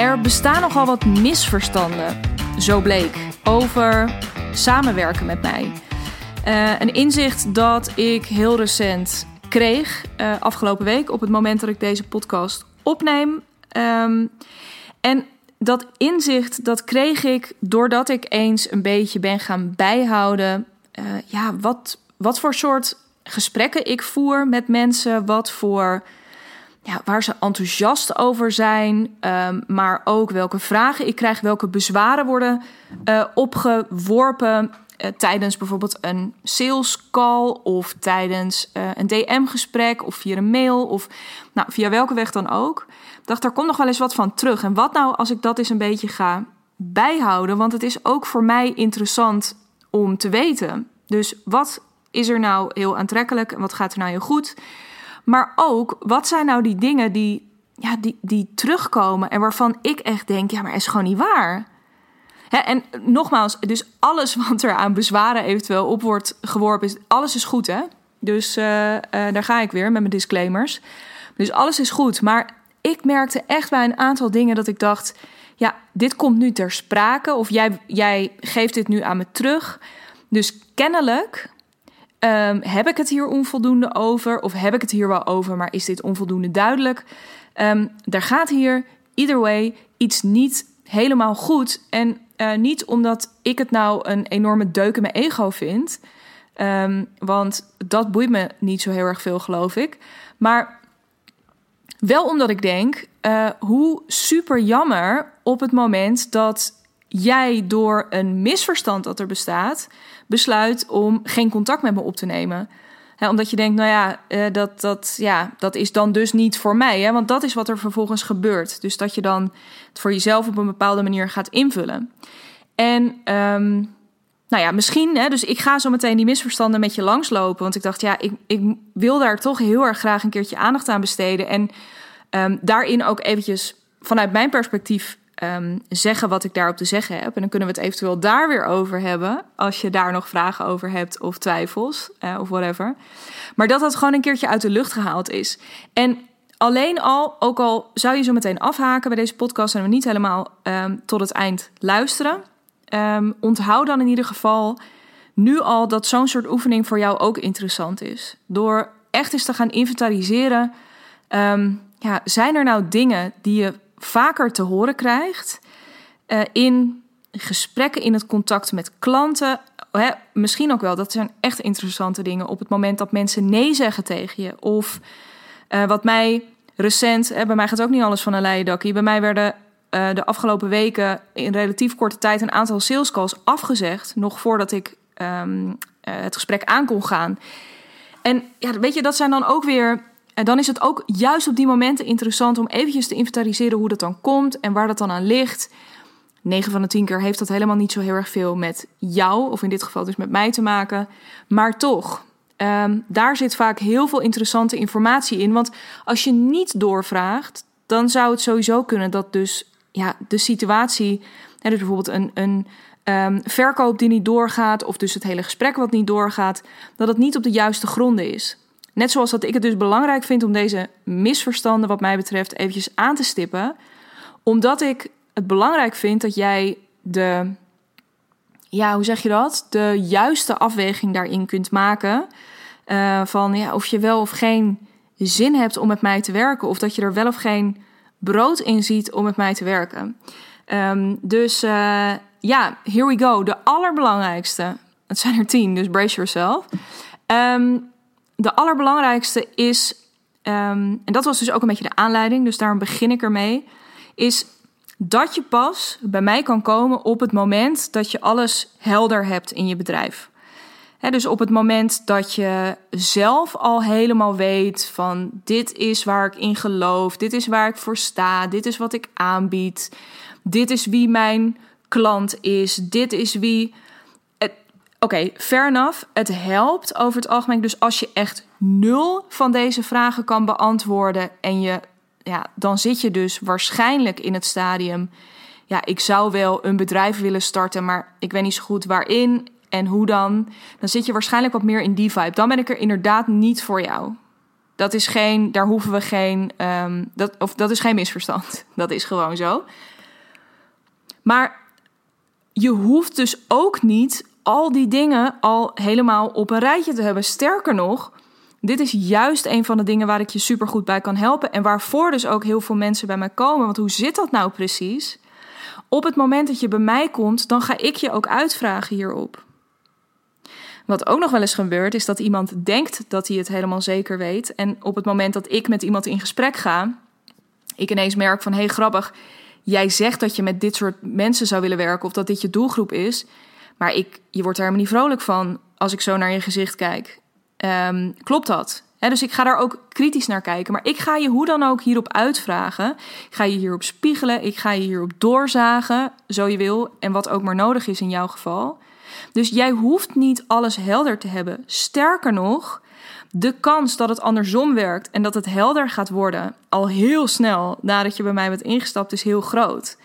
Er bestaan nogal wat misverstanden, zo bleek, over samenwerken met mij. Uh, een inzicht dat ik heel recent kreeg, uh, afgelopen week, op het moment dat ik deze podcast opneem. Um, en dat inzicht, dat kreeg ik doordat ik eens een beetje ben gaan bijhouden. Uh, ja, wat, wat voor soort gesprekken ik voer met mensen, wat voor waar ze enthousiast over zijn, um, maar ook welke vragen ik krijg, welke bezwaren worden uh, opgeworpen uh, tijdens bijvoorbeeld een sales call of tijdens uh, een DM-gesprek of via een mail of nou, via welke weg dan ook. Ik dacht, daar komt nog wel eens wat van terug. En wat nou als ik dat eens een beetje ga bijhouden? Want het is ook voor mij interessant om te weten. Dus wat is er nou heel aantrekkelijk en wat gaat er nou heel goed? Maar ook, wat zijn nou die dingen die, ja, die, die terugkomen en waarvan ik echt denk, ja, maar is gewoon niet waar. Hè, en nogmaals, dus alles wat er aan bezwaren eventueel op wordt geworpen, is, alles is goed, hè? Dus uh, uh, daar ga ik weer met mijn disclaimers. Dus alles is goed. Maar ik merkte echt bij een aantal dingen dat ik dacht: ja, dit komt nu ter sprake. Of jij, jij geeft dit nu aan me terug. Dus kennelijk Um, heb ik het hier onvoldoende over? Of heb ik het hier wel over, maar is dit onvoldoende duidelijk? Um, er gaat hier, either way, iets niet helemaal goed. En uh, niet omdat ik het nou een enorme deuk in mijn ego vind. Um, want dat boeit me niet zo heel erg veel, geloof ik. Maar wel omdat ik denk, uh, hoe super jammer op het moment dat jij door een misverstand dat er bestaat, besluit om geen contact met me op te nemen. omdat je denkt, nou ja, uh, dat, dat, ja, dat is dan dus niet voor mij. Hè? Want dat is wat er vervolgens gebeurt. Dus dat je dan het voor jezelf op een bepaalde manier gaat invullen. En um, nou ja, misschien, hè, dus ik ga zo meteen die misverstanden met je langslopen. Want ik dacht, ja, ik, ik wil daar toch heel erg graag een keertje aandacht aan besteden. En um, daarin ook eventjes vanuit mijn perspectief um, zeggen wat ik daarop te zeggen heb. En dan kunnen we het eventueel daar weer over hebben. Als je daar nog vragen over hebt of twijfels uh, of whatever. Maar dat dat gewoon een keertje uit de lucht gehaald is. En alleen al, ook al zou je zo meteen afhaken bij deze podcast en we niet helemaal um, tot het eind luisteren. Um, onthoud dan in ieder geval nu al dat zo'n soort oefening voor jou ook interessant is. Door echt eens te gaan inventariseren. ja, zijn er nou dingen die je vaker te horen krijgt uh, in gesprekken, in het contact met klanten. Hè, misschien ook wel, dat zijn echt interessante dingen op het moment dat mensen nee zeggen tegen je. Of uh, wat mij recent, hè, bij mij gaat ook niet alles van een leien dakkie. Bij mij werden uh, de afgelopen weken in relatief korte tijd een aantal sales calls afgezegd, nog voordat ik um, het gesprek aan kon gaan. En ja, weet je, dat zijn dan ook weer en dan is het ook juist op die momenten interessant om eventjes te inventariseren hoe dat dan komt en waar dat dan aan ligt. 9 van de 10 keer heeft dat helemaal niet zo heel erg veel met jou, of in dit geval dus met mij te maken. Maar toch, um, daar zit vaak heel veel interessante informatie in. Want als je niet doorvraagt, dan zou het sowieso kunnen dat dus ja, de situatie, hè, dus bijvoorbeeld een, een um, verkoop die niet doorgaat, of dus het hele gesprek wat niet doorgaat, dat het niet op de juiste gronden is. Net zoals dat ik het dus belangrijk vind om deze misverstanden, wat mij betreft, eventjes aan te stippen. Omdat ik het belangrijk vind dat jij de, ja, hoe zeg je dat? De juiste afweging daarin kunt maken. Uh, van ja, of je wel of geen zin hebt om met mij te werken. Of dat je er wel of geen brood in ziet om met mij te werken. Um, dus uh, ja, here we go. De allerbelangrijkste. Het zijn er tien, dus brace yourself. Um, de allerbelangrijkste is, um, en dat was dus ook een beetje de aanleiding, dus daarom begin ik ermee, is dat je pas bij mij kan komen op het moment dat je alles helder hebt in je bedrijf. Dus op het moment dat je zelf al helemaal weet van dit is waar ik in geloof, dit is waar ik voor sta, dit is wat ik aanbied, dit is wie mijn klant is, dit is wie Oké, okay, fair enough. Het helpt over het algemeen. Dus als je echt nul van deze vragen kan beantwoorden en je, ja, dan zit je dus waarschijnlijk in het stadium. Ja, ik zou wel een bedrijf willen starten, maar ik weet niet zo goed waarin en hoe dan. Dan zit je waarschijnlijk wat meer in die vibe. Dan ben ik er inderdaad niet voor jou. Dat is geen, daar hoeven we geen, um, dat, of dat is geen misverstand. Dat is gewoon zo. Maar je hoeft dus ook niet al die dingen al helemaal op een rijtje te hebben. Sterker nog, dit is juist een van de dingen waar ik je supergoed bij kan helpen. En waarvoor dus ook heel veel mensen bij mij komen. Want hoe zit dat nou precies? Op het moment dat je bij mij komt, dan ga ik je ook uitvragen hierop. Wat ook nog wel eens gebeurt, is dat iemand denkt dat hij het helemaal zeker weet. En op het moment dat ik met iemand in gesprek ga, ik ineens merk van hé, hey, grappig, jij zegt dat je met dit soort mensen zou willen werken of dat dit je doelgroep is. Maar ik, je wordt er helemaal niet vrolijk van als ik zo naar je gezicht kijk. Um, klopt dat? dus ik ga daar ook kritisch naar kijken. Maar ik ga je hoe dan ook hierop uitvragen. Ik ga je hierop spiegelen. Ik ga je hierop doorzagen, zo je wil. En wat ook maar nodig is in jouw geval. Dus jij hoeft niet alles helder te hebben. Sterker nog, de kans dat het andersom werkt en dat het helder gaat worden al heel snel nadat je bij mij bent ingestapt is heel groot.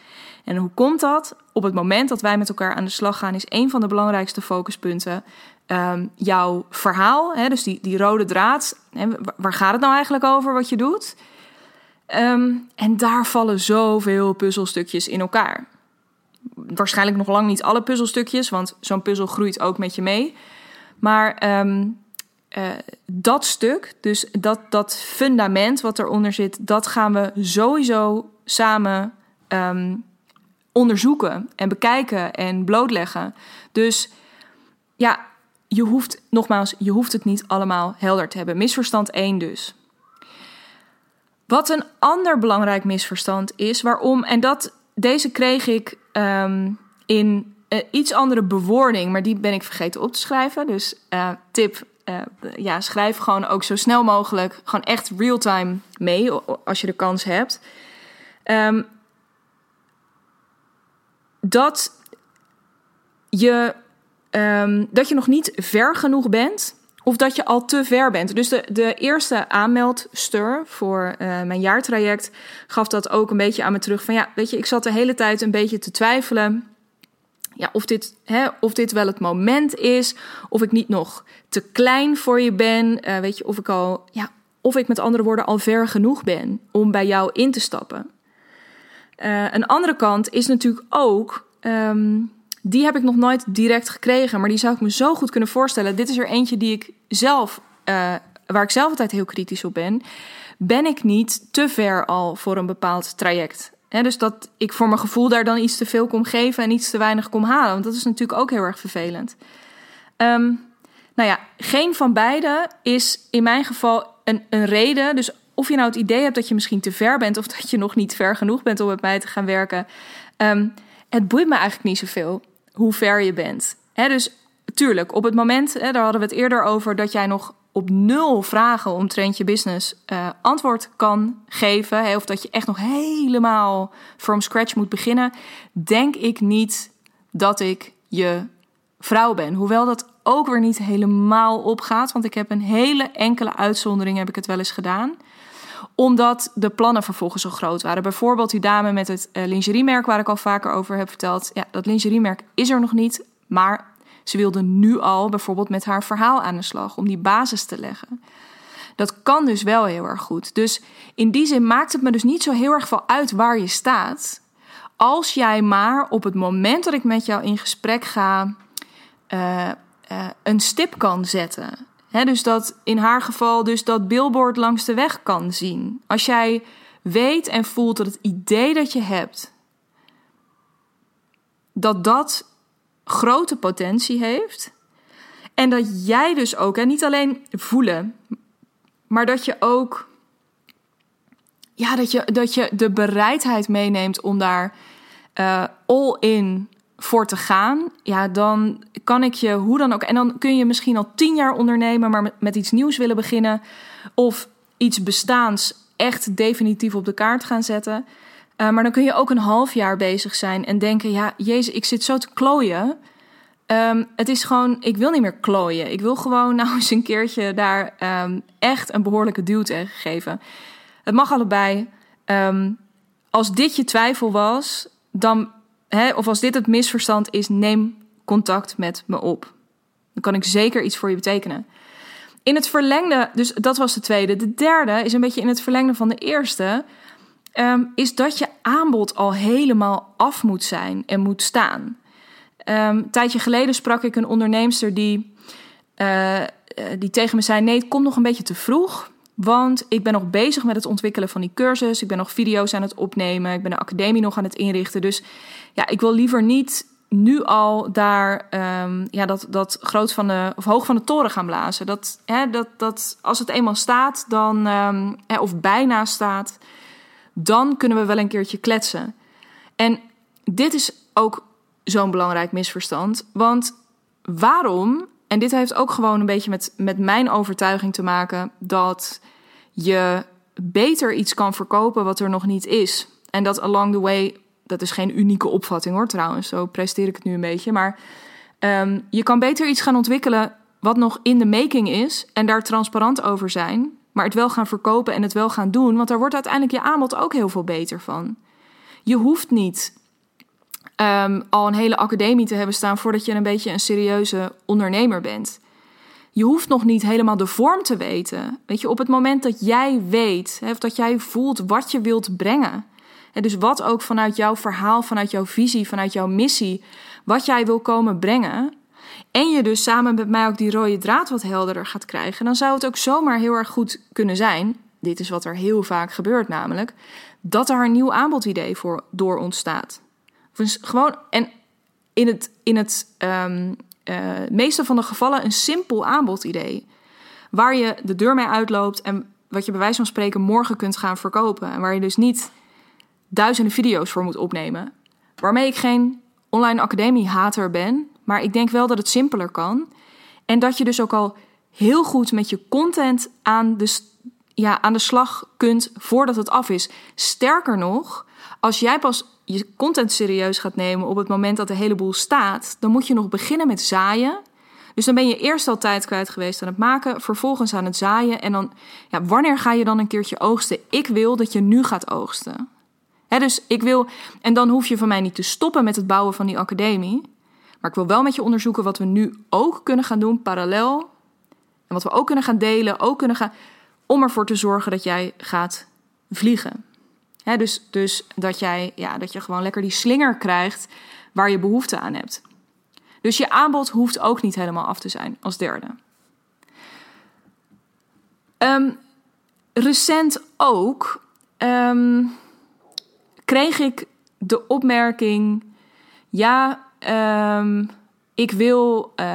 En hoe komt dat? Op het moment dat wij met elkaar aan de slag gaan, is een van de belangrijkste focuspunten um, jouw verhaal. Hè, dus die, die rode draad. Hè, waar gaat het nou eigenlijk over wat je doet? Um, en daar vallen zoveel puzzelstukjes in elkaar. Waarschijnlijk nog lang niet alle puzzelstukjes, want zo'n puzzel groeit ook met je mee. Maar um, uh, dat stuk, dus dat, dat fundament wat eronder zit, dat gaan we sowieso samen onderzoeken en bekijken en blootleggen. Dus ja, je hoeft, nogmaals, je hoeft het niet allemaal helder te hebben. Misverstand 1 dus. Wat een ander belangrijk misverstand is, waarom, en dat, deze kreeg ik um, in uh, iets andere bewoording, maar die ben ik vergeten op te schrijven. Dus uh, tip, uh, ja, schrijf gewoon ook zo snel mogelijk, gewoon echt real-time mee, als je de kans hebt. Um, dat je um, dat je nog niet ver genoeg bent. Of dat je al te ver bent. Dus de, de eerste aanmeldster voor uh, mijn jaartraject gaf dat ook een beetje aan me terug. Van ja, weet je, ik zat de hele tijd een beetje te twijfelen. Ja, of dit, hè, of dit wel het moment is. Of ik niet nog te klein voor je ben. Uh, weet je, of ik al, ja, of ik met andere woorden al ver genoeg ben om bij jou in te stappen. Uh, een andere kant is natuurlijk ook um, die heb ik nog nooit direct gekregen, maar die zou ik me zo goed kunnen voorstellen. Dit is er eentje die ik zelf, uh, waar ik zelf altijd heel kritisch op ben. Ben ik niet te ver al voor een bepaald traject? Dus dat ik voor mijn gevoel daar dan iets te veel kom geven en iets te weinig kom halen. Want dat is natuurlijk ook heel erg vervelend. Um, nou ja, geen van beide is in mijn geval een, een reden. Dus of je nou het idee hebt dat je misschien te ver bent of dat je nog niet ver genoeg bent om met mij te gaan werken. Um, het boeit me eigenlijk niet zoveel hoe ver je bent. dus tuurlijk, op het moment, daar hadden we het eerder over, dat jij nog op nul vragen omtrent je business uh, antwoord kan geven, of dat je echt nog helemaal from scratch moet beginnen, denk ik niet dat ik je vrouw ben. Hoewel dat ook weer niet helemaal opgaat, want ik heb een hele enkele uitzondering heb ik het wel eens gedaan omdat de plannen vervolgens zo groot waren. Bijvoorbeeld die dame met het uh, lingeriemerk waar ik al vaker over heb verteld. Ja, dat lingeriemerk is er nog niet, maar ze wilde nu al bijvoorbeeld met haar verhaal aan de slag om die basis te leggen. Dat kan dus wel heel erg goed. Dus in die zin maakt het me dus niet zo heel erg veel uit waar je staat. Als jij maar op het moment dat ik met jou in gesprek ga, uh, uh, een stip kan zetten dus dat in haar geval dus dat billboard langs de weg kan zien. Als jij weet en voelt dat het idee dat je hebt, dat dat grote potentie heeft. En dat jij dus ook, en niet alleen voelen, maar dat je ook, ja, dat je, dat je de bereidheid meeneemt om daar uh, all in voor te gaan, ja, dan kan ik je hoe dan ook. En dan kun je misschien al tien jaar ondernemen, maar met, iets nieuws willen beginnen. Of iets bestaans echt definitief op de kaart gaan zetten. Uh, maar dan kun je ook een half jaar bezig zijn en denken: ja, Jezus, ik zit zo te klooien. Um, het is gewoon, ik wil niet meer klooien. Ik wil gewoon nou eens een keertje daar um, echt een behoorlijke duw tegen geven. Het mag allebei. Um, als dit je twijfel was, dan of als dit het misverstand is, neem contact met me op. Dan kan ik zeker iets voor je betekenen. In het verlengde, dus dat was de tweede. De derde is een beetje in het verlengde van de eerste. Um, is dat je aanbod al helemaal af moet zijn en moet staan. Um, een tijdje geleden sprak ik een onderneemster die, uh, die tegen me zei: Nee, het komt nog een beetje te vroeg. Want ik ben nog bezig met het ontwikkelen van die cursus. Ik ben nog video's aan het opnemen. Ik ben de academie nog aan het inrichten. Dus ja, ik wil liever niet nu al daar um, ja, dat, dat groot van de, of hoog van de toren gaan blazen. Dat, hè, dat, dat als het eenmaal staat, dan, um, of bijna staat, dan kunnen we wel een keertje kletsen. En dit is ook zo'n belangrijk misverstand. Want waarom, en dit heeft ook gewoon een beetje met, met mijn overtuiging te maken, dat je beter iets kan verkopen wat er nog niet is. En dat along the way, dat is geen unieke opvatting hoor trouwens, zo presteer ik het nu een beetje. Maar um, je kan beter iets gaan ontwikkelen wat nog in de making is en daar transparant over zijn, maar het wel gaan verkopen en het wel gaan doen, want daar wordt uiteindelijk je aanbod ook heel veel beter van. Je hoeft niet um, al een hele academie te hebben staan voordat je een beetje een serieuze ondernemer bent. Je hoeft nog niet helemaal de vorm te weten. Weet je, op het moment dat jij weet, of dat jij voelt wat je wilt brengen. En dus wat ook vanuit jouw verhaal, vanuit jouw visie, vanuit jouw missie, wat jij wil komen brengen. En je dus samen met mij ook die rode draad wat helderder gaat krijgen, dan zou het ook zomaar heel erg goed kunnen zijn. Dit is wat er heel vaak gebeurt, namelijk dat er een nieuw aanbodidee voor door ontstaat. Dus gewoon, en in het, in het um, uh, meeste van de gevallen een simpel aanbodidee. Waar je de deur mee uitloopt en wat je bij wijze van spreken morgen kunt gaan verkopen. En waar je dus niet duizenden video's voor moet opnemen. Waarmee ik geen online academie-hater ben, maar ik denk wel dat het simpeler kan. En dat je dus ook al heel goed met je content aan de, ja, aan de slag kunt voordat het af is. Sterker nog, als jij pas je content serieus gaat nemen op het moment dat de hele boel staat, dan moet je nog beginnen met zaaien. Dus dan ben je eerst al tijd kwijt geweest aan het maken, vervolgens aan het zaaien. En dan, ja, wanneer ga je dan een keertje oogsten? Ik wil dat je nu gaat oogsten. dus ik wil, en dan hoef je van mij niet te stoppen met het bouwen van die academie. Maar ik wil wel met je onderzoeken wat we nu ook kunnen gaan doen, parallel. En wat we ook kunnen gaan delen, ook kunnen gaan. Om ervoor te zorgen dat jij gaat vliegen dus, dus dat, jij, ja, dat je gewoon lekker die slinger krijgt waar je behoefte aan hebt. Dus je aanbod hoeft ook niet helemaal af te zijn als derde. Um, recent ook um, kreeg ik de opmerking: ja, um, ik wil, uh,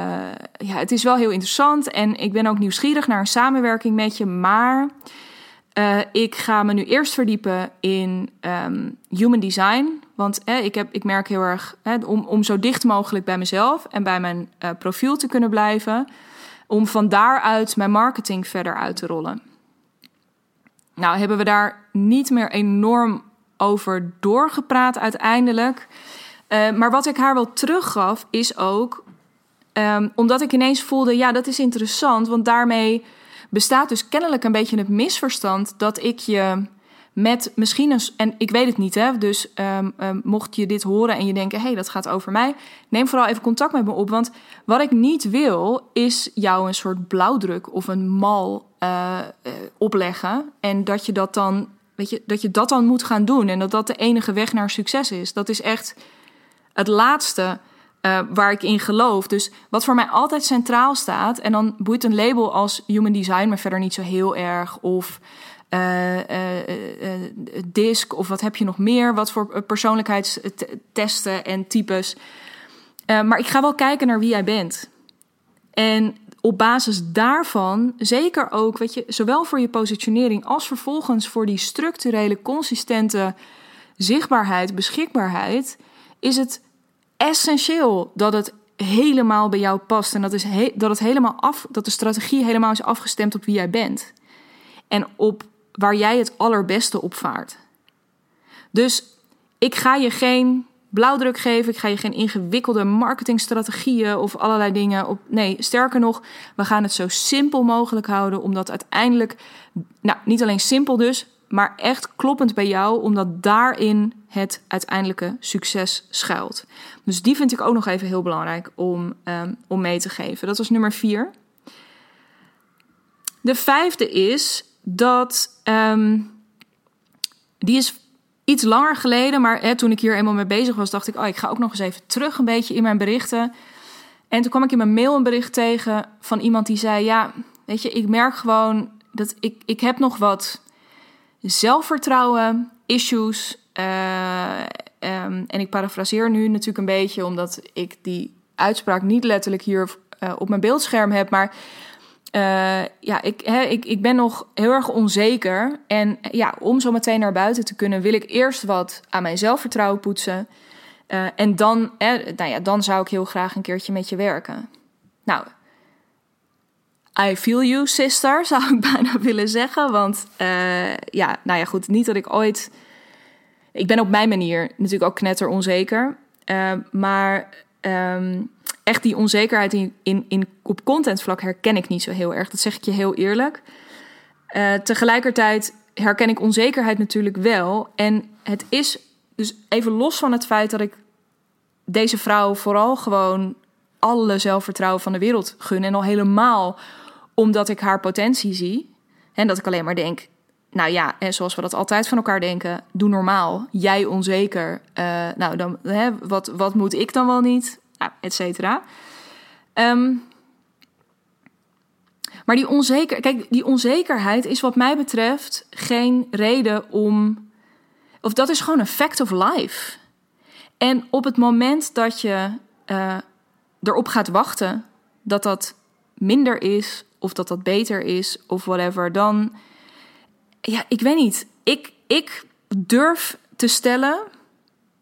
ja, het is wel heel interessant en ik ben ook nieuwsgierig naar een samenwerking met je, maar uh, ik ga me nu eerst verdiepen in um, human design. Want eh, ik, heb, ik merk heel erg eh, om, om zo dicht mogelijk bij mezelf en bij mijn uh, profiel te kunnen blijven. Om van daaruit mijn marketing verder uit te rollen. Nou, hebben we daar niet meer enorm over doorgepraat uiteindelijk. maar wat ik haar wel teruggaf is ook. Um, omdat ik ineens voelde, ja, dat is interessant. Want daarmee bestaat dus kennelijk een beetje het misverstand dat ik je met misschien. En ik weet het niet, hè? Dus um, um, mocht je dit horen en je denken: hé, hey, dat gaat over mij, neem vooral even contact met me op. Want wat ik niet wil, is jou een soort blauwdruk of een mal uh, uh, opleggen. En dat je dat dan. Weet je, dat je dat dan moet gaan doen en dat dat de enige weg naar succes is. Dat is echt het laatste uh, waar ik in geloof. Dus wat voor mij altijd centraal staat, en dan boeit een label als human design me verder niet zo heel erg. Of uh, DISC, of wat heb je nog meer? Wat voor persoonlijkheidstesten en types. maar ik ga wel kijken naar wie jij bent. En op basis daarvan, zeker ook, weet je, zowel voor je positionering als vervolgens voor die structurele, consistente zichtbaarheid, beschikbaarheid, is het essentieel dat het helemaal bij jou past. En dat, is dat, het helemaal af, dat de strategie helemaal is afgestemd op wie jij bent. En op waar jij het allerbeste op vaart. Dus ik ga je geen blauwdruk geven. Ik ga je geen ingewikkelde marketingstrategieën of allerlei dingen op. Nee, sterker nog, we gaan het zo simpel mogelijk houden. Omdat uiteindelijk, nou, niet alleen simpel dus, maar echt kloppend bij jou, omdat daarin het uiteindelijke succes schuilt. Dus die vind ik ook nog even heel belangrijk om, um, om mee te geven. Dat was nummer vier. De vijfde is dat um, die is iets langer geleden, maar hè, toen ik hier eenmaal mee bezig was, dacht ik, oh, ik ga ook nog eens even terug een beetje in mijn berichten. En toen kwam ik in mijn mail een bericht tegen van iemand die zei: Ja, weet je, ik merk gewoon dat ik, ik heb nog wat zelfvertrouwen, issues. Uh, en ik parafraseer nu natuurlijk een beetje, omdat ik die uitspraak niet letterlijk hier uh, op mijn beeldscherm heb. Maar uh, ja, ik, ik, ik ben nog heel erg onzeker. En ja, om zo meteen naar buiten te kunnen, wil ik eerst wat aan mijn zelfvertrouwen poetsen. En dan, nou ja, dan zou ik heel graag een keertje met je werken. Nou, I feel you, sister, zou ik bijna willen zeggen. Want uh, ja, nou ja, goed, niet dat ik ooit. Ik ben op mijn manier natuurlijk ook knetter onzeker. Uh, maar um, echt die onzekerheid in, in, in, op contentvlak herken ik niet zo heel erg. Dat zeg ik je heel eerlijk. Uh, tegelijkertijd herken ik onzekerheid natuurlijk wel. En het is dus even los van het feit dat ik deze vrouw vooral gewoon alle zelfvertrouwen van de wereld gun. En al helemaal omdat ik haar potentie zie. En dat ik alleen maar denk, nou ja, en zoals we dat altijd van elkaar denken, doe normaal. Jij onzeker. Uh, nou, dan, hè, wat, wat moet ik dan wel niet? Nou, et cetera. Um, maar die, onzeker, kijk, die onzekerheid is wat mij betreft geen reden om. Of dat is gewoon een fact of life. En op het moment dat je uh, erop gaat wachten dat dat minder is, of dat dat beter is, of whatever, dan. Ja, ik weet niet. Ik, ik durf te stellen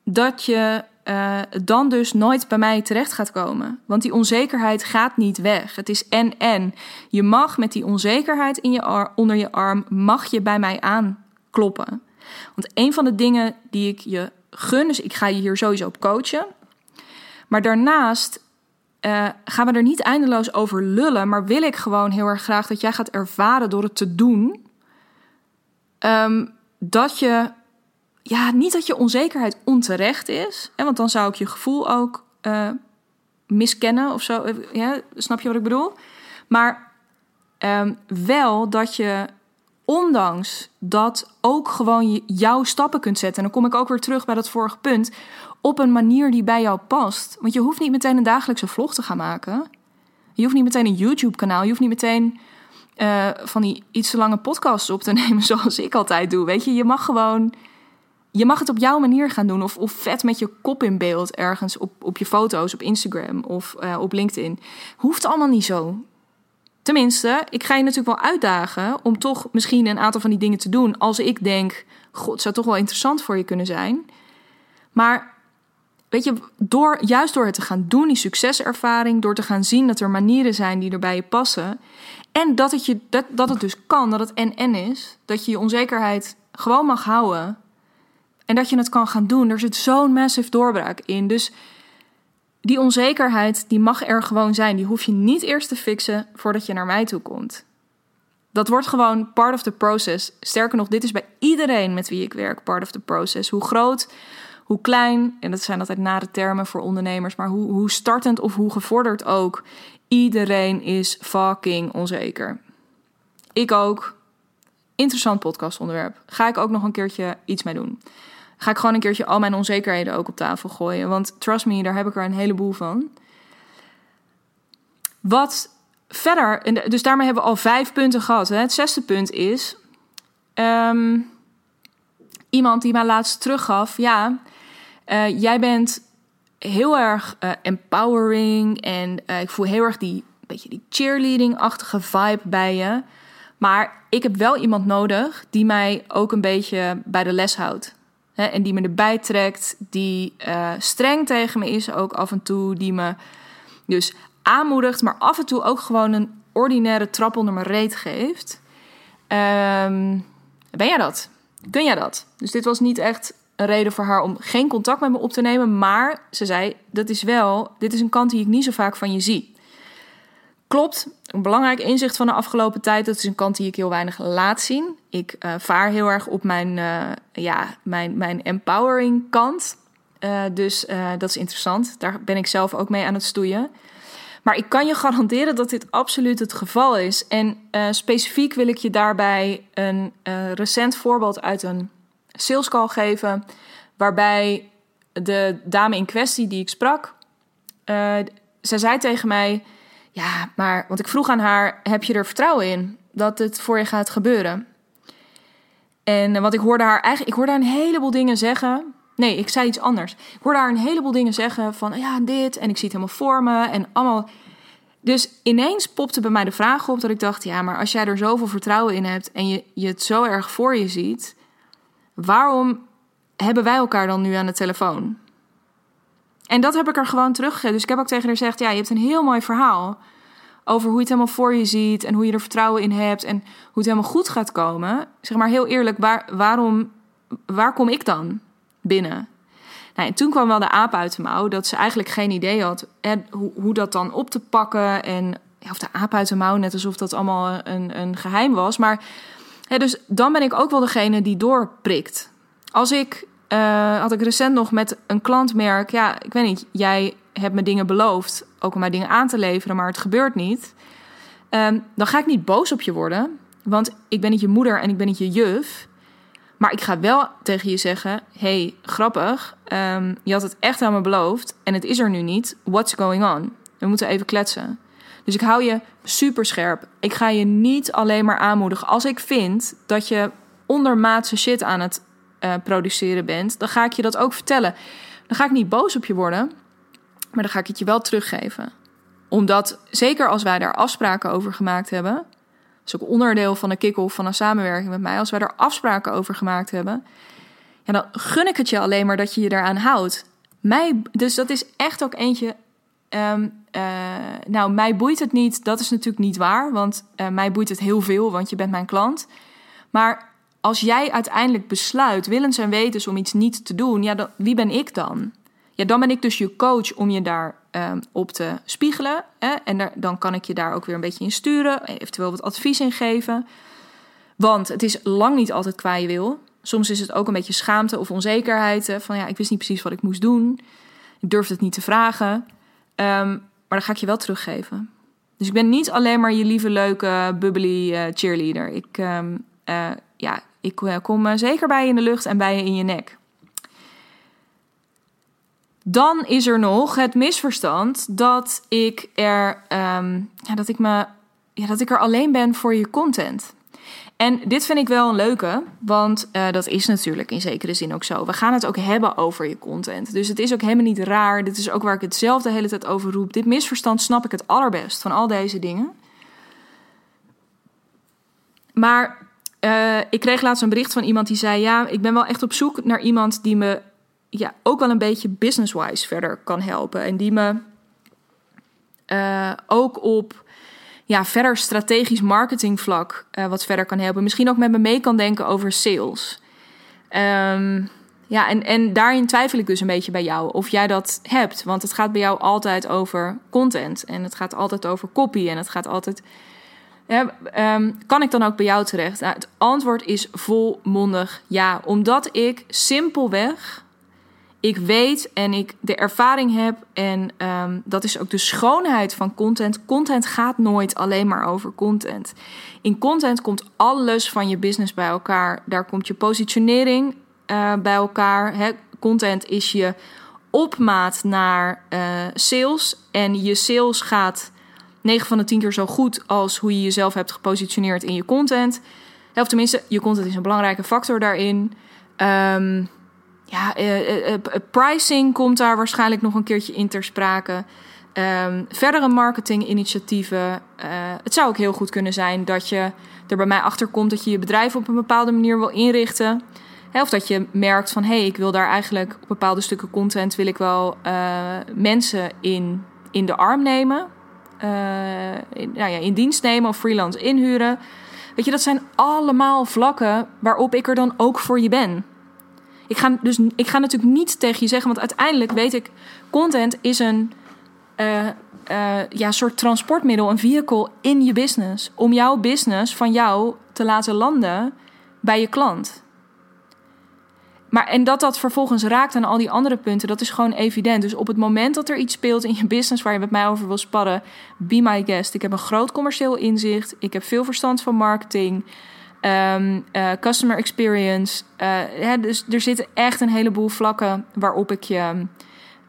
dat je uh, dan dus nooit bij mij terecht gaat komen. Want die onzekerheid gaat niet weg. Het is en en. Je mag met die onzekerheid in je onder je arm, mag je bij mij aankloppen. Want een van de dingen die ik je gun, dus ik ga je hier sowieso op coachen. Maar daarnaast uh, gaan we er niet eindeloos over lullen, maar wil ik gewoon heel erg graag dat jij gaat ervaren door het te doen. Um, dat je ja, niet dat je onzekerheid onterecht is. Hè, want dan zou ik je gevoel ook uh, miskennen of zo. Ja, snap je wat ik bedoel? Maar um, wel dat je, ondanks dat ook gewoon jouw stappen kunt zetten. En dan kom ik ook weer terug bij dat vorige punt. Op een manier die bij jou past. Want je hoeft niet meteen een dagelijkse vlog te gaan maken. Je hoeft niet meteen een YouTube-kanaal. Je hoeft niet meteen uh, van die iets te lange podcasts op te nemen, zoals ik altijd doe. Weet je, je mag gewoon je mag het op jouw manier gaan doen. Of, of vet met je kop in beeld ergens op, op je foto's, op Instagram of uh, op LinkedIn. Hoeft allemaal niet zo. Tenminste, ik ga je natuurlijk wel uitdagen om toch misschien een aantal van die dingen te doen. Als ik denk, god, zou toch wel interessant voor je kunnen zijn. Maar weet je, door, juist door het te gaan doen, die succeservaring, door te gaan zien dat er manieren zijn die er bij je passen. En dat het, je, dat, dat het dus kan, dat het en-en is. Dat je je onzekerheid gewoon mag houden en dat je het kan gaan doen. Er zit zo'n massive doorbraak in. Dus die onzekerheid, die mag er gewoon zijn. Die hoef je niet eerst te fixen voordat je naar mij toe komt. Dat wordt gewoon part of the process. Sterker nog, dit is bij iedereen met wie ik werk part of the process. Hoe groot, hoe klein, en dat zijn altijd nare termen voor ondernemers, maar hoe, hoe startend of hoe gevorderd ook. Iedereen is fucking onzeker. Ik ook. Interessant podcastonderwerp. Ga ik ook nog een keertje iets mee doen ga ik gewoon een keertje al mijn onzekerheden ook op tafel gooien. Want trust me, daar heb ik er een heleboel van. Wat verder, dus daarmee hebben we al vijf punten gehad. Hè? Het zesde punt is. Um, iemand die mij laatst teruggaf: ja, uh, jij bent heel erg uh, empowering. En uh, ik voel heel erg die beetje die cheerleading-achtige vibe bij je. Maar ik heb wel iemand nodig die mij ook een beetje bij de les houdt. Hè, en die me erbij trekt, die streng tegen me is ook af en toe, die me dus aanmoedigt, maar af en toe ook gewoon een ordinaire trap onder mijn reet geeft. Um, ben jij dat? Kun jij dat? Dus dit was niet echt een reden voor haar om geen contact met me op te nemen, maar ze zei: dat is wel, dit is een kant die ik niet zo vaak van je zie. Klopt, een belangrijk inzicht van de afgelopen tijd. Dat is een kant die ik heel weinig laat zien. Ik uh, vaar heel erg op mijn, uh, ja, mijn, mijn empowering kant. Uh, dus dat is interessant. Daar ben ik zelf ook mee aan het stoeien. Maar ik kan je garanderen dat dit absoluut het geval is. En specifiek wil ik je daarbij een recent voorbeeld uit een sales call geven. Waarbij de dame in kwestie die ik sprak, uh, zij zei tegen mij: Ja, maar, want ik vroeg aan haar: Heb je er vertrouwen in dat het voor je gaat gebeuren? En wat ik hoorde haar eigenlijk, ik hoorde haar een heleboel dingen zeggen. Nee, ik zei iets anders. Ik hoorde haar een heleboel dingen zeggen van ja, dit en ik zie het helemaal voor me en allemaal. Dus ineens popte bij mij de vraag op dat ik dacht: ja, maar als jij er zoveel vertrouwen in hebt en je, je het zo erg voor je ziet, waarom hebben wij elkaar dan nu aan de telefoon? En dat heb ik er gewoon teruggegeven. Dus ik heb ook tegen haar gezegd: ja, je hebt een heel mooi verhaal over hoe je het helemaal voor je ziet en hoe je er vertrouwen in hebt en hoe het helemaal goed gaat komen. Zeg maar heel eerlijk, waar, waarom, waar kom ik dan binnen? Nou, en toen kwam wel de aap uit de mouw dat ze eigenlijk geen idee had hoe, hoe dat dan op te pakken. En of de aap uit de mouw, net alsof dat allemaal een, een geheim was. Maar dus dan ben ik ook wel degene die doorprikt. Als ik, uh, had ik recent nog met een klantmerk, ja, ik weet niet, jij hebt me dingen beloofd, ook om mij dingen aan te leveren, maar het gebeurt niet. Um, dan ga ik niet boos op je worden, want ik ben niet je moeder en ik ben niet je juf. Maar ik ga wel tegen je zeggen: hey, grappig, um, je had het echt aan me beloofd en het is er nu niet. What's going on? We moeten even kletsen. Dus ik hou je super scherp. Ik ga je niet alleen maar aanmoedigen. Als ik vind dat je ondermaatse shit aan het uh, produceren bent, dan ga ik je dat ook vertellen. Dan ga ik niet boos op je worden, maar dan ga ik het je wel teruggeven. Omdat, zeker als wij daar afspraken over gemaakt hebben, dat is ook onderdeel van de kick-off van een samenwerking met mij, als wij daar afspraken over gemaakt hebben, ja, dan gun ik het je alleen maar dat je je daaraan houdt. Mij, dus dat is echt ook eentje. Um, uh, nou, mij boeit het niet. Dat is natuurlijk niet waar, want uh, mij boeit het heel veel, want je bent mijn klant. Maar als jij uiteindelijk besluit, willens en wetens, om iets niet te doen, ja, wie ben ik dan? Ja, dan ben ik dus je coach om je daar um, op te spiegelen. Hè? En dan kan ik je daar ook weer een beetje in sturen, eventueel wat advies in geven. Want het is lang niet altijd qua je wil. Soms is het ook een beetje schaamte of onzekerheid. Hè? Van ja, ik wist niet precies wat ik moest doen. Ik durfde het niet te vragen. Um, maar dan ga ik je wel teruggeven. Dus ik ben niet alleen maar je lieve, leuke, bubbly uh, cheerleader. Ik, um, uh, ja, ik uh, kom zeker bij je in de lucht en bij je in je nek. Dan is er nog het misverstand dat ik er, um, ja, dat ik me, ja, dat ik er alleen ben voor je content. En dit vind ik wel een leuke, want uh, dat is natuurlijk in zekere zin ook zo. We gaan het ook hebben over je content. Dus het is ook helemaal niet raar. Dit is ook waar ik het zelf de hele tijd over roep. Dit misverstand snap ik het allerbest van al deze dingen. Maar uh, ik kreeg laatst een bericht van iemand die zei: Ja, ik ben wel echt op zoek naar iemand die me ja, ook wel een beetje business-wise verder kan helpen. En die me uh, ook op ja, verder strategisch marketingvlak uh, wat verder kan helpen. Misschien ook met me mee kan denken over sales. Um, ja, en, en daarin twijfel ik dus een beetje bij jou of jij dat hebt. Want het gaat bij jou altijd over content. En het gaat altijd over copy. En het gaat altijd. Ja, um, kan ik dan ook bij jou terecht? Nou, het antwoord is volmondig ja. Omdat ik simpelweg ik weet en ik de ervaring heb en um, dat is ook de schoonheid van content. Content gaat nooit alleen maar over content. In content komt alles van je business bij elkaar. Daar komt je positionering uh, bij elkaar. Content is je opmaat naar uh, sales en je sales gaat 9 van de 10 keer zo goed als hoe je jezelf hebt gepositioneerd in je content. Of tenminste, je content is een belangrijke factor daarin. Um, ja, uh, uh, pricing komt daar waarschijnlijk nog een keertje in ter sprake. Um, verdere marketinginitiatieven. het zou ook heel goed kunnen zijn dat je er bij mij achter komt dat je je bedrijf op een bepaalde manier wil inrichten. Of dat je merkt van hé, hey, ik wil daar eigenlijk op bepaalde stukken content wil ik wel mensen in, in de arm nemen. in, nou ja, in dienst nemen of freelance inhuren. Weet je, dat zijn allemaal vlakken waarop ik er dan ook voor je ben. Ik ga, dus, ik ga natuurlijk niet tegen je zeggen, want uiteindelijk weet ik, content is een uh, uh, ja, soort transportmiddel, een vehicle in je business. Om jouw business van jou te laten landen bij je klant. Maar en dat dat vervolgens raakt aan al die andere punten, dat is gewoon evident. Dus op het moment dat er iets speelt in je business waar je met mij over wil sparren, be my guest. Ik heb een groot commercieel inzicht. Ik heb veel verstand van marketing. Um, customer experience. Uh, dus er zitten echt een heleboel vlakken waarop ik je,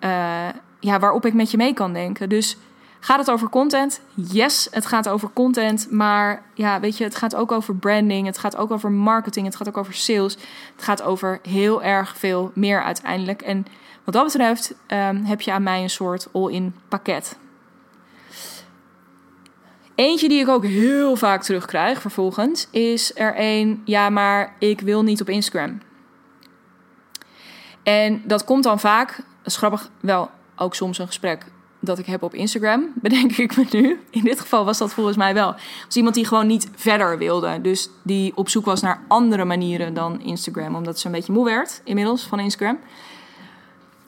uh, ja, waarop ik met je mee kan denken. Dus gaat het over content? Yes, het gaat over content. Maar ja, weet je, het gaat ook over branding. Het gaat ook over marketing. Het gaat ook over sales. Het gaat over heel erg veel meer uiteindelijk. En wat dat betreft um, heb je aan mij een soort all-in pakket. Eentje die ik ook heel vaak terugkrijg vervolgens is er een, ja, maar ik wil niet op Instagram. En dat komt dan vaak, dat grappig, wel ook soms een gesprek dat ik heb op Instagram, bedenk ik me nu. In dit geval was dat volgens mij wel. Was iemand die gewoon niet verder wilde. Dus die op zoek was naar andere manieren dan Instagram. Omdat ze een beetje moe werd inmiddels van Instagram.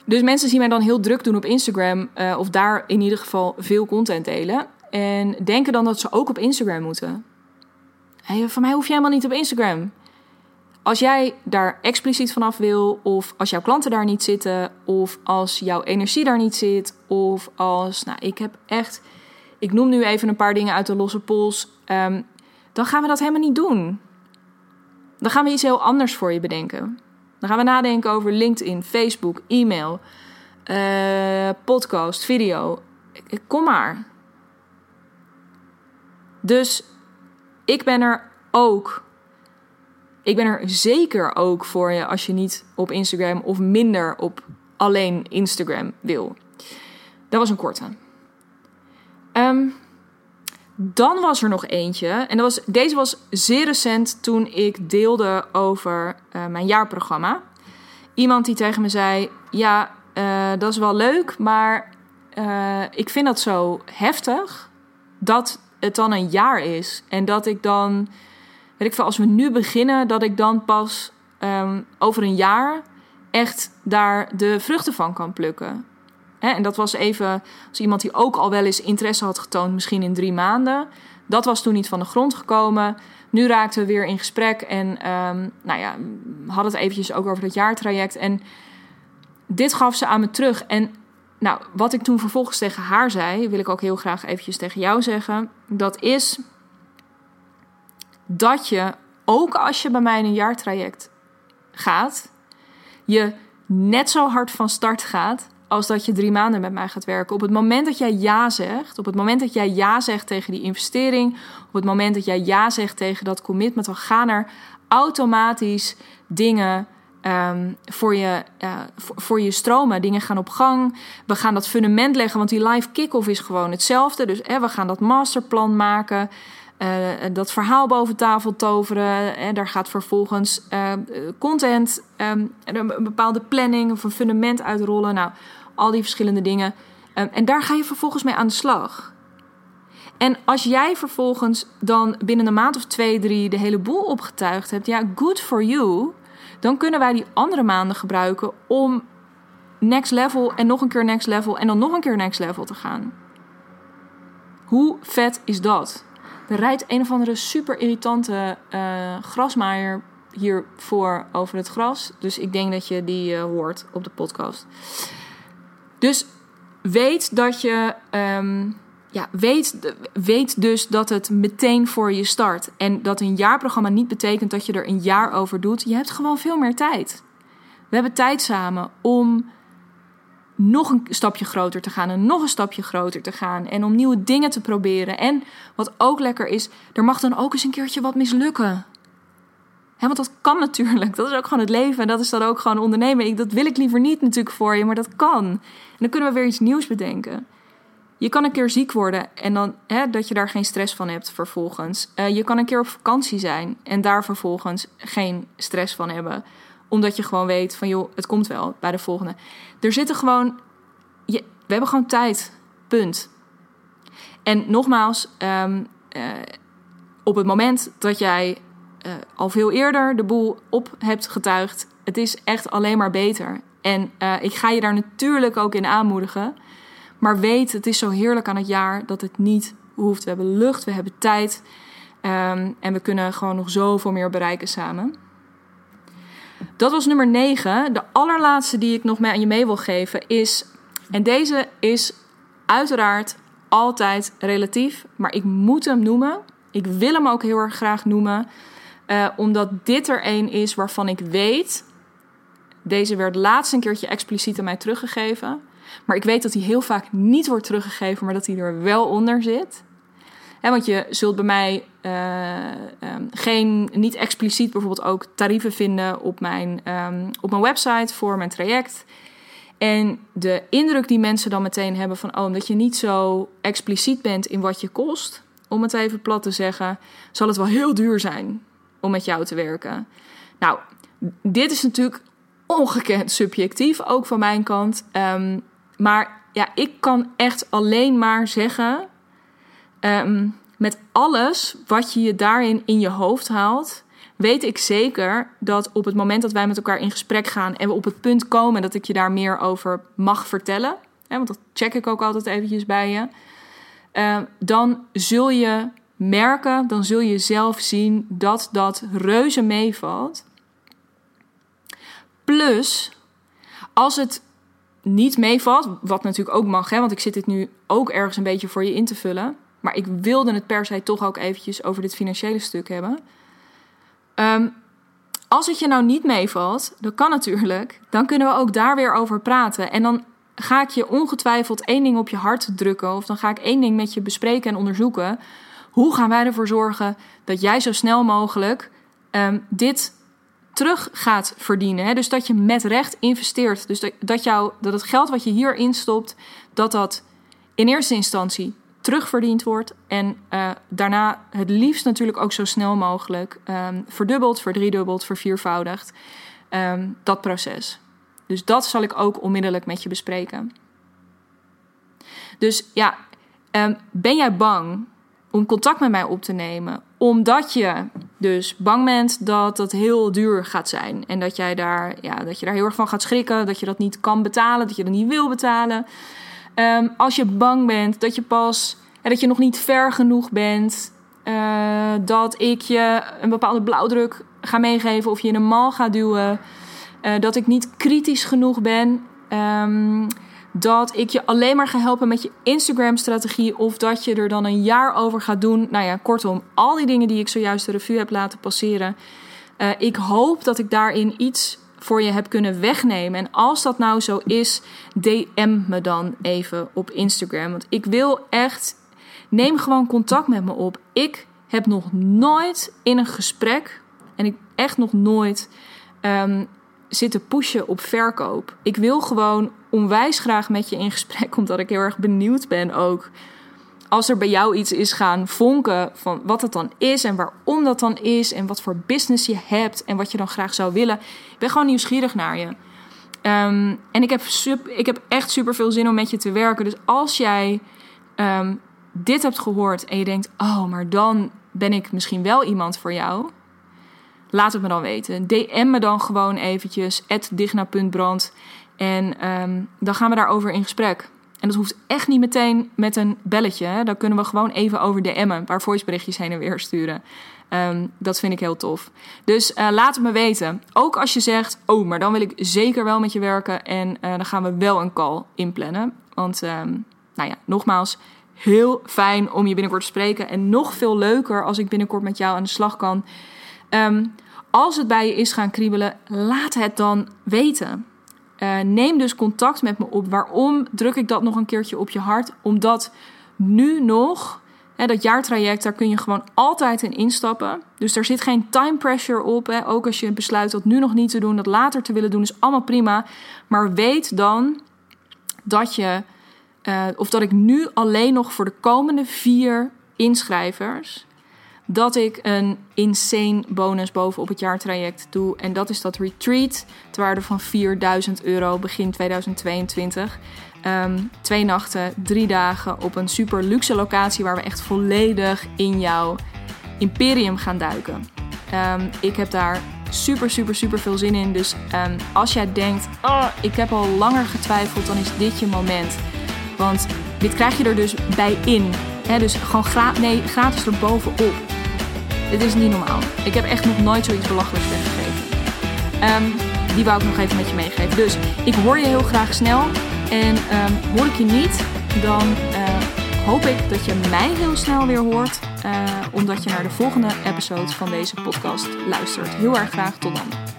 Dus mensen zien mij dan heel druk doen op Instagram. Uh, of daar in ieder geval veel content delen. En denken dan dat ze ook op Instagram moeten. Van mij hoef je helemaal niet op Instagram. Als jij daar expliciet vanaf wil, of als jouw klanten daar niet zitten, of als jouw energie daar niet zit, of als, nou, ik heb echt, ik noem nu even een paar dingen uit de losse pols, um, dan gaan we dat helemaal niet doen. Dan gaan we iets heel anders voor je bedenken. Dan gaan we nadenken over LinkedIn, Facebook, e-mail, uh, podcast, video. Kom maar. Dus ik ben er ook. Ik ben er zeker ook voor je als je niet op Instagram of minder op alleen Instagram wil. Dat was een korte. Um, dan was er nog eentje. En dat was, deze was zeer recent toen ik deelde over uh, mijn jaarprogramma. Iemand die tegen me zei: Ja, uh, dat is wel leuk, maar uh, ik vind dat zo heftig dat het dan een jaar is. En dat ik dan, weet ik veel, als we nu beginnen, dat ik dan pas um, over een jaar echt daar de vruchten van kan plukken. Hè? En dat was even als iemand die ook al wel eens interesse had getoond, misschien in drie maanden. Dat was toen niet van de grond gekomen. Nu raakten we weer in gesprek en um, nou ja, hadden het eventjes ook over dat jaartraject. En dit gaf ze aan me terug. En nou, wat ik toen vervolgens tegen haar zei, wil ik ook heel graag eventjes tegen jou zeggen. Dat is dat je, ook als je bij mij in een jaartraject gaat, je net zo hard van start gaat als dat je drie maanden met mij gaat werken. Op het moment dat jij ja zegt, op het moment dat jij ja zegt tegen die investering, op het moment dat jij ja zegt tegen dat commitment, dan gaan er automatisch dingen um, voor, je, voor, je stromen. Dingen gaan op gang. We gaan dat fundament leggen, want die live kick-off is gewoon hetzelfde. Dus eh, we gaan dat masterplan maken. Uh, dat verhaal boven tafel toveren. En daar gaat vervolgens uh, content, um, een bepaalde planning of een fundament uitrollen. Nou, al die verschillende dingen. En daar ga je vervolgens mee aan de slag. En als jij vervolgens dan binnen een maand of twee, drie de hele boel opgetuigd hebt, ja, good for you dan kunnen wij die andere maanden gebruiken om next level en nog een keer next level en dan nog een keer next level te gaan. Hoe vet is dat? Er rijdt een of andere super irritante uh, grasmaaier hiervoor over het gras. Dus ik denk dat je die uh, hoort op de podcast. Dus weet dat je um, ja, weet, weet dus dat het meteen voor je start. En dat een jaarprogramma niet betekent dat je er een jaar over doet. Je hebt gewoon veel meer tijd. We hebben tijd samen om nog een stapje groter te gaan en nog een stapje groter te gaan. En om nieuwe dingen te proberen. En wat ook lekker is, er mag dan ook eens een keertje wat mislukken. Want dat kan natuurlijk. Dat is ook gewoon het leven. En dat is dan ook gewoon ondernemen. dat wil ik liever niet natuurlijk voor je, maar dat kan. En dan kunnen we weer iets nieuws bedenken. Je kan een keer ziek worden en dan hè, dat je daar geen stress van hebt vervolgens. Uh, je kan een keer op vakantie zijn en daar vervolgens geen stress van hebben. Omdat je gewoon weet van joh, het komt wel bij de volgende. Er zitten gewoon. Je, we hebben gewoon tijd. Punt. En nogmaals, um, uh, op het moment dat jij uh, al veel eerder de boel op hebt getuigd, het is echt alleen maar beter. En ik ga je daar natuurlijk ook in aanmoedigen. Maar weet, het is zo heerlijk aan het jaar dat het niet hoeft. We hebben lucht, we hebben tijd. Um, en we kunnen gewoon nog zoveel meer bereiken samen. Dat was nummer 9. De allerlaatste die ik nog mee aan je mee wil geven is. En deze is uiteraard altijd relatief, maar ik moet hem noemen. Ik wil hem ook heel erg graag noemen. Uh, omdat dit er een is waarvan ik weet. Deze werd laatst een keertje expliciet aan mij teruggegeven. Maar ik weet dat die heel vaak niet wordt teruggegeven, maar dat die er wel onder zit. want je zult bij mij uh, um, geen, niet expliciet bijvoorbeeld ook tarieven vinden op mijn, um, op mijn website voor mijn traject. En de indruk die mensen dan meteen hebben van, oh, omdat je niet zo expliciet bent in wat je kost, om het even plat te zeggen, zal het wel heel duur zijn om met jou te werken. Nou, dit is natuurlijk ongekend subjectief, ook van mijn kant. Um, maar ja, ik kan echt alleen maar zeggen, um, met alles wat je je daarin in je hoofd haalt, weet ik zeker dat op het moment dat wij met elkaar in gesprek gaan en we op het punt komen dat ik je daar meer over mag vertellen, hè, want dat check ik ook altijd eventjes bij je, uh, dan zul je merken, dan zul je zelf zien dat dat reuze meevalt. Plus, als het niet meevalt, wat natuurlijk ook mag, hè, want ik zit dit nu ook ergens een beetje voor je in te vullen. Maar ik wilde het per se toch ook eventjes over dit financiële stuk hebben. Um, als het je nou niet meevalt, dat kan natuurlijk, dan kunnen we ook daar weer over praten. En dan ga ik je ongetwijfeld één ding op je hart drukken, of dan ga ik één ding met je bespreken en onderzoeken. Hoe gaan wij ervoor zorgen dat jij zo snel mogelijk um, dit terug gaat verdienen? Hè? Dus dat je met recht investeert. Dus dat, jou, dat het geld wat je hierin stopt, dat dat in eerste instantie terugverdiend wordt. En uh, daarna het liefst natuurlijk ook zo snel mogelijk um, verdubbeld, verdriedubbeld, verviervoudigd. Um, dat proces. Dus dat zal ik ook onmiddellijk met je bespreken. Dus ja, um, ben jij bang om contact met mij op te nemen? Omdat je dus bang bent dat dat heel duur gaat zijn. En dat, jij daar, ja, dat je daar heel erg van gaat schrikken. Dat je dat niet kan betalen, dat je dat niet wil betalen. Um, als je bang bent dat je pas dat je nog niet ver genoeg bent, uh, dat ik je een bepaalde blauwdruk ga meegeven of je in een mal ga duwen, uh, dat ik niet kritisch genoeg ben, um, dat ik je alleen maar ga helpen met je Instagram-strategie of dat je er dan een jaar over gaat doen. Nou ja, kortom, al die dingen die ik zojuist de revue heb laten passeren. Uh, ik hoop dat ik daarin iets voor je heb kunnen wegnemen. En als dat nou zo is, DM me dan even op Instagram. Want ik wil echt. Neem gewoon contact met me op. Ik heb nog nooit in een gesprek. En ik echt nog nooit. Um, zitten pushen op verkoop. Ik wil gewoon onwijs graag met je in gesprek, omdat ik heel erg benieuwd ben ook. Als er bij jou iets is gaan vonken van wat het dan is en waarom dat dan is en wat voor business je hebt en wat je dan graag zou willen. Ik ben gewoon nieuwsgierig naar je. Um, en ik heb, ik heb echt super veel zin om met je te werken. Dus als jij um, dit hebt gehoord en je denkt: oh, maar dan ben ik misschien wel iemand voor jou. Laat het me dan weten. DM me dan gewoon eventjes, digna.brand. En um, dan gaan we daarover in gesprek. En dat hoeft echt niet meteen met een belletje. Hè. Dan kunnen we gewoon even over DM'en, een paar voiceberichtjes heen en weer sturen. Um, dat vind ik heel tof. Dus uh, laat het me weten. Ook als je zegt, oh, maar dan wil ik zeker wel met je werken. En uh, dan gaan we wel een call inplannen. Want, um, nou ja, nogmaals, heel fijn om je binnenkort te spreken. En nog veel leuker als ik binnenkort met jou aan de slag kan. Als het bij je is gaan kriebelen, laat het dan weten. Uh, neem dus contact met me op. Waarom druk ik dat nog een keertje op je hart? Omdat nu nog, hè, dat jaartraject, daar kun je gewoon altijd in instappen. Dus er zit geen time pressure op. Hè. Ook als je besluit dat nu nog niet te doen, dat later te willen doen, is allemaal prima. Maar weet dan dat je, uh, of dat ik nu alleen nog voor de komende vier inschrijvers dat ik een insane bonus bovenop het jaartraject doe. En dat is dat retreat ter waarde van 4000 euro begin 2022. Um, ehm, twee nachten, drie dagen op een super luxe locatie waar we echt volledig in jouw imperium gaan duiken. Um, ik heb daar super, super, super veel zin in. Dus um, als jij denkt, oh, ik heb al langer getwijfeld, dan is dit je moment. Want dit krijg je er dus bij in. He, dus gewoon gra nee, gratis. Dit is niet normaal. Ik heb echt nog nooit zoiets belachelijks weggegeven. Um, die wou ik nog even met je meegeven. Dus ik hoor je heel graag snel. En um, hoor ik je niet, dan uh, hoop ik dat je mij heel snel weer hoort. omdat je naar de volgende episode van deze podcast luistert. Heel erg graag tot dan.